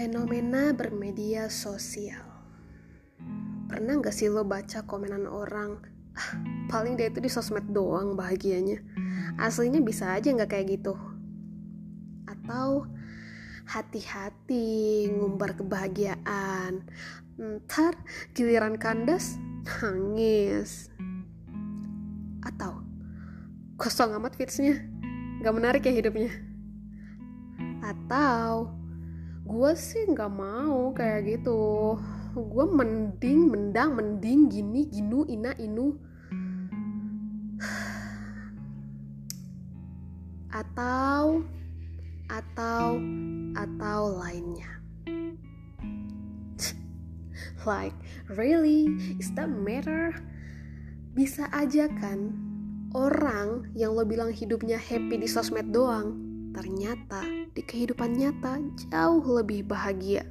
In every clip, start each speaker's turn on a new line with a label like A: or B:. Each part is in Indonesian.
A: Fenomena bermedia sosial. Pernah gak sih lo baca komenan orang? Ah, paling dia itu di sosmed doang bahagianya. Aslinya bisa aja gak kayak gitu. Atau hati-hati ngumbar kebahagiaan. Ntar giliran kandas nangis. Atau kosong amat fitsnya. Gak menarik ya hidupnya. Atau gue sih nggak mau kayak gitu. Gue mending mendang mending gini ginu ina inu. Atau atau atau lainnya. Like really? Is that matter? Bisa aja kan orang yang lo bilang hidupnya happy di sosmed doang ternyata di kehidupan nyata jauh lebih bahagia.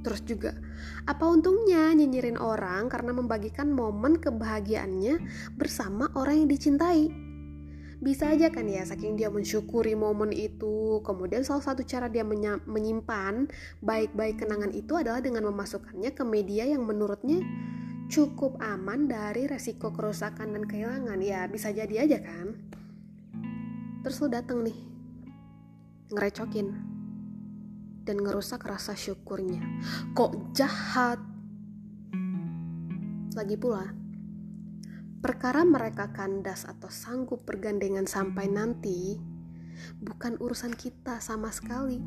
A: Terus juga, apa untungnya nyinyirin orang karena membagikan momen kebahagiaannya bersama orang yang dicintai? Bisa aja kan ya, saking dia mensyukuri momen itu. Kemudian salah satu cara dia menyimpan baik-baik kenangan itu adalah dengan memasukkannya ke media yang menurutnya cukup aman dari resiko kerusakan dan kehilangan. Ya, bisa jadi aja kan? Terus lo dateng nih, ngerecokin, dan ngerusak rasa syukurnya. Kok jahat? Lagi pula, perkara mereka kandas atau sanggup bergandengan sampai nanti, bukan urusan kita sama sekali.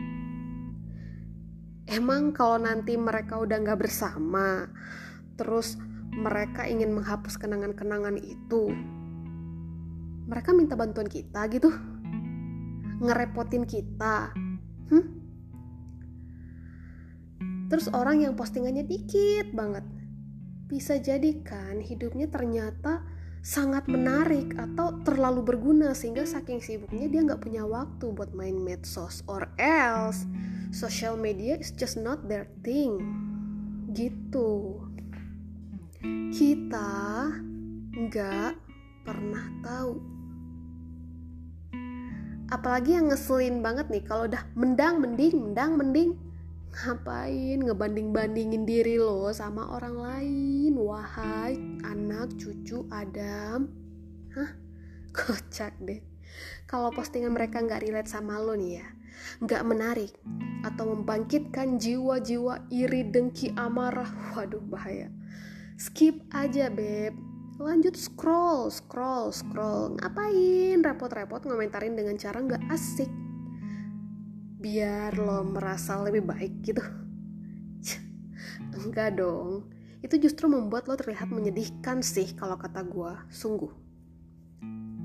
A: Emang kalau nanti mereka udah gak bersama, terus mereka ingin menghapus kenangan-kenangan itu, mereka minta bantuan kita gitu. Ngerepotin kita. Hmm? terus orang yang postingannya dikit banget. Bisa jadi kan hidupnya ternyata sangat menarik atau terlalu berguna sehingga saking sibuknya dia nggak punya waktu buat main medsos or else social media is just not their thing. Gitu. Kita nggak pernah tahu apalagi yang ngeselin banget nih kalau udah mendang mending mendang mending. Ngapain ngebanding-bandingin diri lo sama orang lain? Wahai anak cucu Adam. Hah? Kocak deh. Kalau postingan mereka nggak relate sama lo nih ya nggak menarik atau membangkitkan jiwa-jiwa iri dengki amarah waduh bahaya. Skip aja beb lanjut scroll scroll scroll. Ngapain repot-repot ngomentarin dengan cara nggak asik? Biar lo merasa lebih baik gitu. Enggak dong. Itu justru membuat lo terlihat menyedihkan sih kalau kata gue sungguh.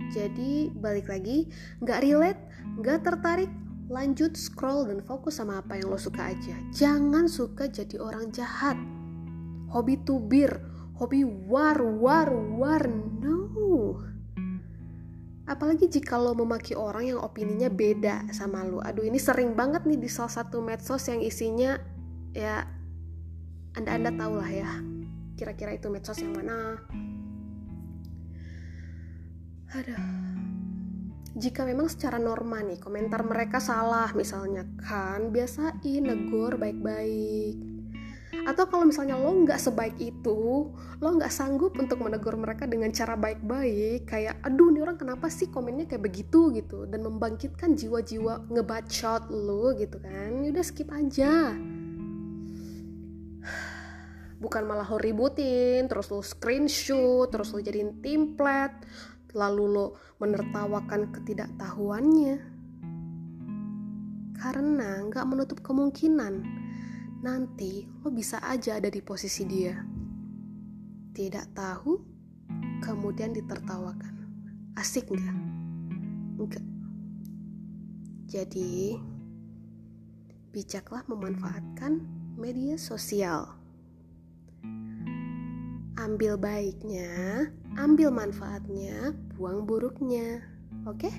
A: Jadi balik lagi nggak relate nggak tertarik. Lanjut scroll dan fokus sama apa yang lo suka aja. Jangan suka jadi orang jahat. Hobi tubir hobi war war war no. Apalagi jika lo memaki orang yang opininya beda sama lo. Aduh ini sering banget nih di salah satu medsos yang isinya ya anda anda tahu lah ya kira-kira itu medsos yang mana. Aduh. Jika memang secara norma nih komentar mereka salah misalnya kan biasain negor baik-baik atau kalau misalnya lo nggak sebaik itu lo nggak sanggup untuk menegur mereka dengan cara baik-baik kayak aduh nih orang kenapa sih komennya kayak begitu? gitu. Dan membangkitkan jiwa-jiwa ngebacot lo gitu kan. Ya udah skip aja. Bukan malah lo ributin terus lo screenshot terus lo jadiin template lalu lo menertawakan ketidaktahuannya. Karena nggak menutup kemungkinan nanti lo bisa aja ada di posisi dia. Tidak tahu, kemudian ditertawakan. Asik nggak? Enggak. Jadi, bijaklah memanfaatkan media sosial. Ambil baiknya, ambil manfaatnya, buang buruknya. Oke? Okay?